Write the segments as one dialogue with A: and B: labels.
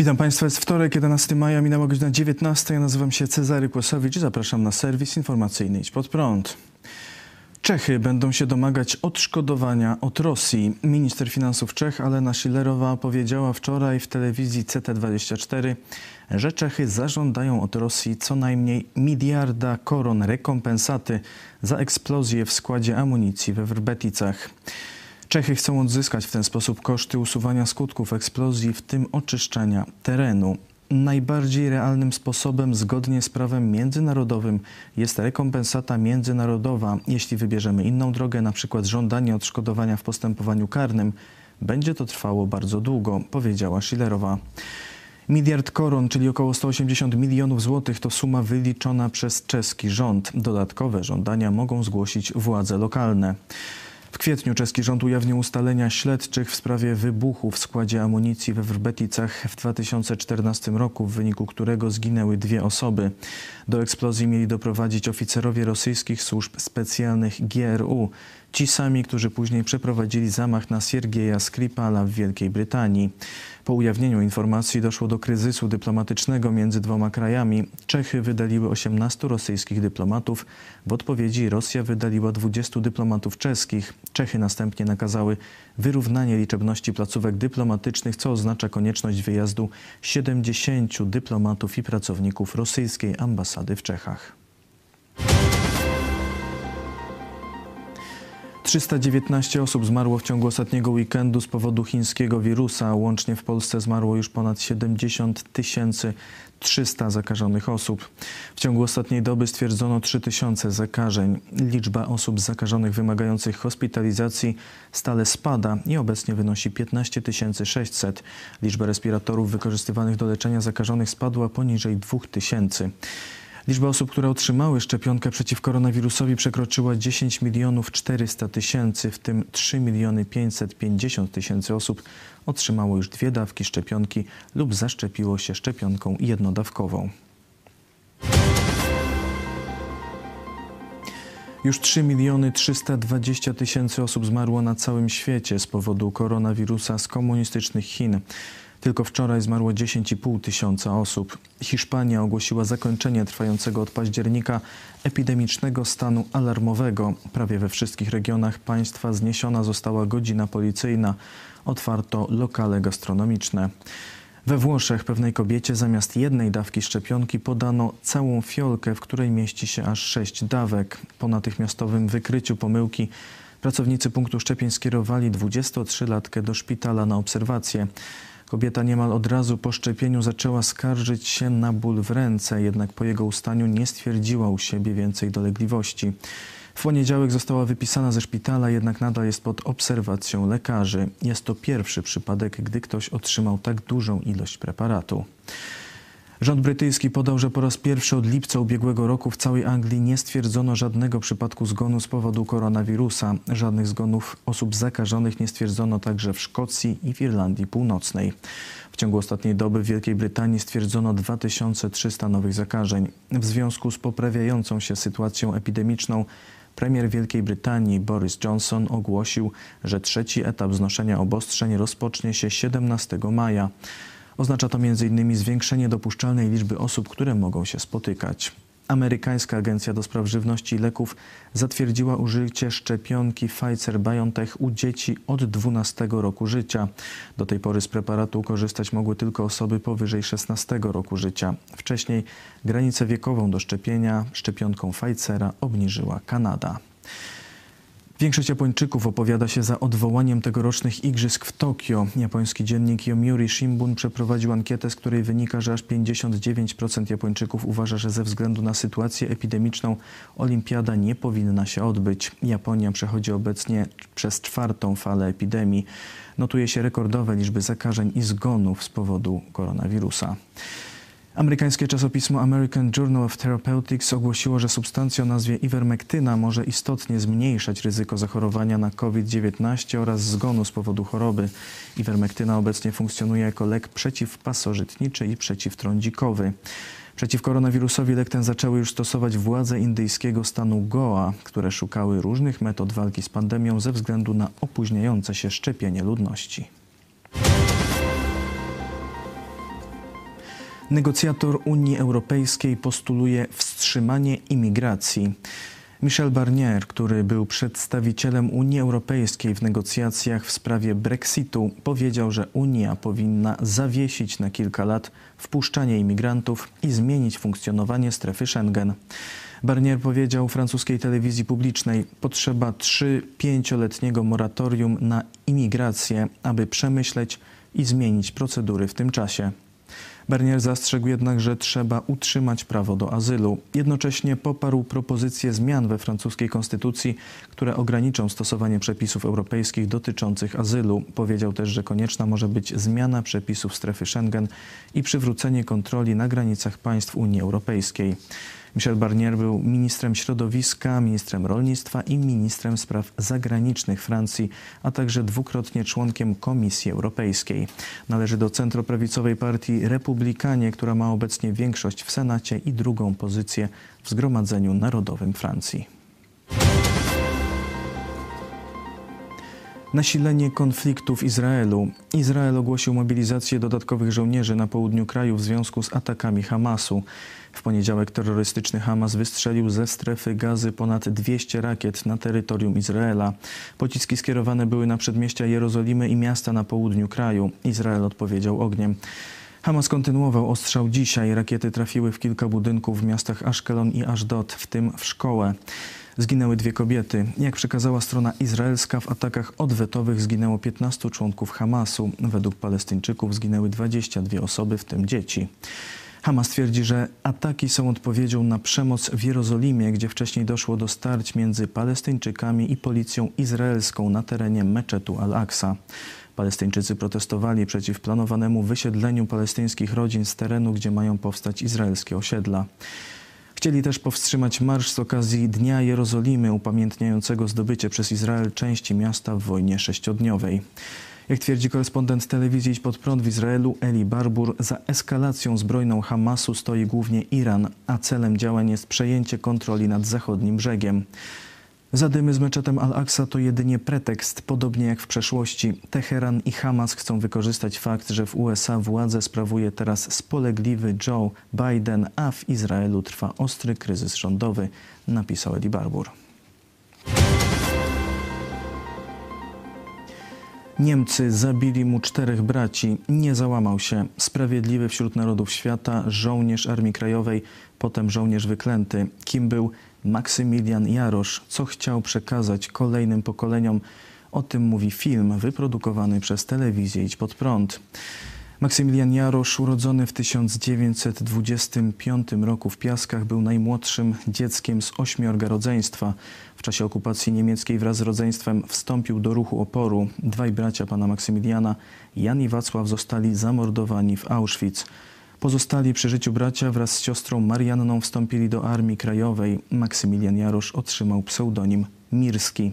A: Witam Państwa, jest wtorek, 11 maja, minęła godzina 19. Ja nazywam się Cezary Kłosowicz i zapraszam na serwis informacyjny Idź Pod Prąd. Czechy będą się domagać odszkodowania od Rosji. Minister finansów Czech Alena Schillerowa powiedziała wczoraj w telewizji CT24, że Czechy zażądają od Rosji co najmniej miliarda koron rekompensaty za eksplozję w składzie amunicji we Wrbeticach. Czechy chcą odzyskać w ten sposób koszty usuwania skutków eksplozji, w tym oczyszczenia terenu. Najbardziej realnym sposobem, zgodnie z prawem międzynarodowym, jest rekompensata międzynarodowa. Jeśli wybierzemy inną drogę, np. żądanie odszkodowania w postępowaniu karnym, będzie to trwało bardzo długo, powiedziała Schillerowa. Miliard koron, czyli około 180 milionów złotych, to suma wyliczona przez czeski rząd. Dodatkowe żądania mogą zgłosić władze lokalne. W kwietniu czeski rząd ujawnił ustalenia śledczych w sprawie wybuchu w składzie amunicji we Wrbeticach w 2014 roku, w wyniku którego zginęły dwie osoby. Do eksplozji mieli doprowadzić oficerowie rosyjskich służb specjalnych GRU, ci sami, którzy później przeprowadzili zamach na Siergieja Skripala w Wielkiej Brytanii. Po ujawnieniu informacji doszło do kryzysu dyplomatycznego między dwoma krajami. Czechy wydaliły 18 rosyjskich dyplomatów. W odpowiedzi Rosja wydaliła 20 dyplomatów czeskich. Czechy następnie nakazały wyrównanie liczebności placówek dyplomatycznych, co oznacza konieczność wyjazdu 70 dyplomatów i pracowników rosyjskiej ambasady w Czechach. 319 osób zmarło w ciągu ostatniego weekendu z powodu chińskiego wirusa. Łącznie w Polsce zmarło już ponad 70 300 zakażonych osób. W ciągu ostatniej doby stwierdzono 3000 zakażeń. Liczba osób zakażonych wymagających hospitalizacji stale spada i obecnie wynosi 15 600. Liczba respiratorów wykorzystywanych do leczenia zakażonych spadła poniżej 2000. Liczba osób, które otrzymały szczepionkę przeciw koronawirusowi przekroczyła 10 milionów 400 tysięcy, w tym 3 miliony 550 tysięcy osób otrzymało już dwie dawki szczepionki lub zaszczepiło się szczepionką jednodawkową. Już 3 miliony 320 tysięcy osób zmarło na całym świecie z powodu koronawirusa z komunistycznych Chin. Tylko wczoraj zmarło 10,5 tysiąca osób. Hiszpania ogłosiła zakończenie trwającego od października epidemicznego stanu alarmowego. Prawie we wszystkich regionach państwa zniesiona została godzina policyjna. Otwarto lokale gastronomiczne. We Włoszech pewnej kobiecie zamiast jednej dawki szczepionki podano całą fiolkę, w której mieści się aż sześć dawek. Po natychmiastowym wykryciu pomyłki pracownicy punktu szczepień skierowali 23-latkę do szpitala na obserwację. Kobieta niemal od razu po szczepieniu zaczęła skarżyć się na ból w ręce, jednak po jego ustaniu nie stwierdziła u siebie więcej dolegliwości. W poniedziałek została wypisana ze szpitala, jednak nadal jest pod obserwacją lekarzy. Jest to pierwszy przypadek, gdy ktoś otrzymał tak dużą ilość preparatu. Rząd brytyjski podał, że po raz pierwszy od lipca ubiegłego roku w całej Anglii nie stwierdzono żadnego przypadku zgonu z powodu koronawirusa. Żadnych zgonów osób zakażonych nie stwierdzono także w Szkocji i w Irlandii Północnej. W ciągu ostatniej doby w Wielkiej Brytanii stwierdzono 2300 nowych zakażeń. W związku z poprawiającą się sytuacją epidemiczną Premier Wielkiej Brytanii Boris Johnson ogłosił, że trzeci etap znoszenia obostrzeń rozpocznie się 17 maja. Oznacza to m.in. zwiększenie dopuszczalnej liczby osób, które mogą się spotykać. Amerykańska Agencja do Spraw Żywności i Leków zatwierdziła użycie szczepionki Pfizer-BioNTech u dzieci od 12 roku życia. Do tej pory z preparatu korzystać mogły tylko osoby powyżej 16 roku życia. Wcześniej granicę wiekową do szczepienia szczepionką Pfizera obniżyła Kanada. Większość Japończyków opowiada się za odwołaniem tegorocznych igrzysk w Tokio. Japoński dziennik Yomiuri Shimbun przeprowadził ankietę, z której wynika, że aż 59% Japończyków uważa, że ze względu na sytuację epidemiczną olimpiada nie powinna się odbyć. Japonia przechodzi obecnie przez czwartą falę epidemii. Notuje się rekordowe liczby zakażeń i zgonów z powodu koronawirusa. Amerykańskie czasopismo American Journal of Therapeutics ogłosiło, że substancja o nazwie ivermektyna może istotnie zmniejszać ryzyko zachorowania na COVID-19 oraz zgonu z powodu choroby. Ivermektyna obecnie funkcjonuje jako lek przeciwpasożytniczy i przeciwtrądzikowy. Przeciw koronawirusowi lek ten zaczęły już stosować władze indyjskiego stanu Goa, które szukały różnych metod walki z pandemią ze względu na opóźniające się szczepienie ludności. Negocjator Unii Europejskiej postuluje wstrzymanie imigracji. Michel Barnier, który był przedstawicielem Unii Europejskiej w negocjacjach w sprawie Brexitu, powiedział, że Unia powinna zawiesić na kilka lat wpuszczanie imigrantów i zmienić funkcjonowanie strefy Schengen. Barnier powiedział francuskiej telewizji publicznej: Potrzeba 3-5-letniego moratorium na imigrację, aby przemyśleć i zmienić procedury w tym czasie. Barnier zastrzegł jednak, że trzeba utrzymać prawo do azylu. Jednocześnie poparł propozycje zmian we francuskiej konstytucji, które ograniczą stosowanie przepisów europejskich dotyczących azylu. Powiedział też, że konieczna może być zmiana przepisów strefy Schengen i przywrócenie kontroli na granicach państw Unii Europejskiej. Michel Barnier był ministrem środowiska, ministrem rolnictwa i ministrem spraw zagranicznych Francji, a także dwukrotnie członkiem Komisji Europejskiej. Należy do centroprawicowej partii Republikanie, która ma obecnie większość w Senacie i drugą pozycję w Zgromadzeniu Narodowym Francji. Nasilenie konfliktu w Izraelu. Izrael ogłosił mobilizację dodatkowych żołnierzy na południu kraju w związku z atakami Hamasu. W poniedziałek terrorystyczny Hamas wystrzelił ze strefy gazy ponad 200 rakiet na terytorium Izraela. Pociski skierowane były na przedmieścia Jerozolimy i miasta na południu kraju. Izrael odpowiedział ogniem. Hamas kontynuował ostrzał dzisiaj. Rakiety trafiły w kilka budynków w miastach Ashkelon i Ashdod, w tym w szkołę. Zginęły dwie kobiety. Jak przekazała strona izraelska, w atakach odwetowych zginęło 15 członków Hamasu. Według Palestyńczyków zginęły 22 osoby, w tym dzieci. Hamas twierdzi, że ataki są odpowiedzią na przemoc w Jerozolimie, gdzie wcześniej doszło do starć między Palestyńczykami i policją izraelską na terenie meczetu Al-Aqsa. Palestyńczycy protestowali przeciw planowanemu wysiedleniu palestyńskich rodzin z terenu, gdzie mają powstać izraelskie osiedla. Chcieli też powstrzymać marsz z okazji Dnia Jerozolimy, upamiętniającego zdobycie przez Izrael części miasta w wojnie sześciodniowej. Jak twierdzi korespondent telewizji Idź Pod Prąd w Izraelu Eli Barbur, za eskalacją zbrojną Hamasu stoi głównie Iran, a celem działań jest przejęcie kontroli nad zachodnim brzegiem. Zadymy z meczetem Al-Aqsa to jedynie pretekst, podobnie jak w przeszłości. Teheran i Hamas chcą wykorzystać fakt, że w USA władzę sprawuje teraz spolegliwy Joe Biden, a w Izraelu trwa ostry kryzys rządowy, napisał Eli Barbur. Niemcy zabili mu czterech braci. Nie załamał się. Sprawiedliwy wśród narodów świata, żołnierz Armii Krajowej, potem żołnierz wyklęty. Kim był Maksymilian Jarosz? Co chciał przekazać kolejnym pokoleniom? O tym mówi film wyprodukowany przez telewizję Idź Pod Prąd. Maksymilian Jarosz, urodzony w 1925 roku w Piaskach, był najmłodszym dzieckiem z ośmiorga rodzeństwa. W czasie okupacji niemieckiej wraz z rodzeństwem wstąpił do ruchu oporu. Dwaj bracia pana Maksymiliana, Jan i Wacław, zostali zamordowani w Auschwitz. Pozostali przy życiu bracia wraz z siostrą Marianną wstąpili do Armii Krajowej. Maksymilian Jarosz otrzymał pseudonim Mirski.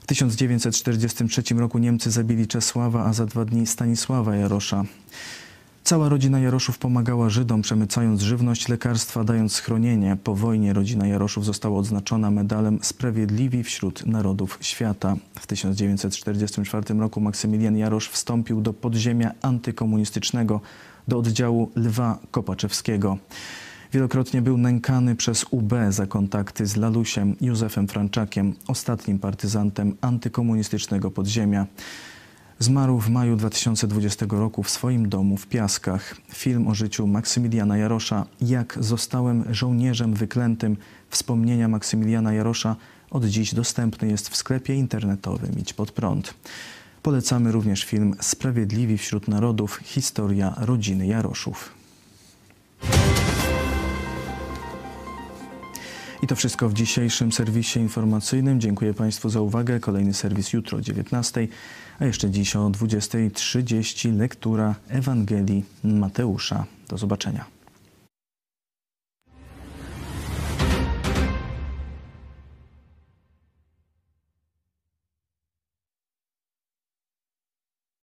A: W 1943 roku Niemcy zabili Czesława, a za dwa dni Stanisława Jarosza. Cała rodzina Jaroszów pomagała Żydom, przemycając żywność, lekarstwa, dając schronienie. Po wojnie rodzina Jaroszów została odznaczona medalem Sprawiedliwi wśród Narodów Świata. W 1944 roku Maksymilian Jarosz wstąpił do podziemia antykomunistycznego, do oddziału Lwa Kopaczewskiego. Wielokrotnie był nękany przez UB za kontakty z Lalusiem Józefem Franczakiem, ostatnim partyzantem antykomunistycznego podziemia. Zmarł w maju 2020 roku w swoim domu w Piaskach. Film o życiu Maksymiliana Jarosza, Jak zostałem żołnierzem wyklętym, wspomnienia Maksymiliana Jarosza od dziś dostępny jest w sklepie internetowym Idź Pod Prąd. Polecamy również film Sprawiedliwi wśród Narodów – Historia rodziny Jaroszów. I to wszystko w dzisiejszym serwisie informacyjnym. Dziękuję Państwu za uwagę. Kolejny serwis jutro o 19, a jeszcze dziś o 20.30 lektura Ewangelii Mateusza. Do zobaczenia.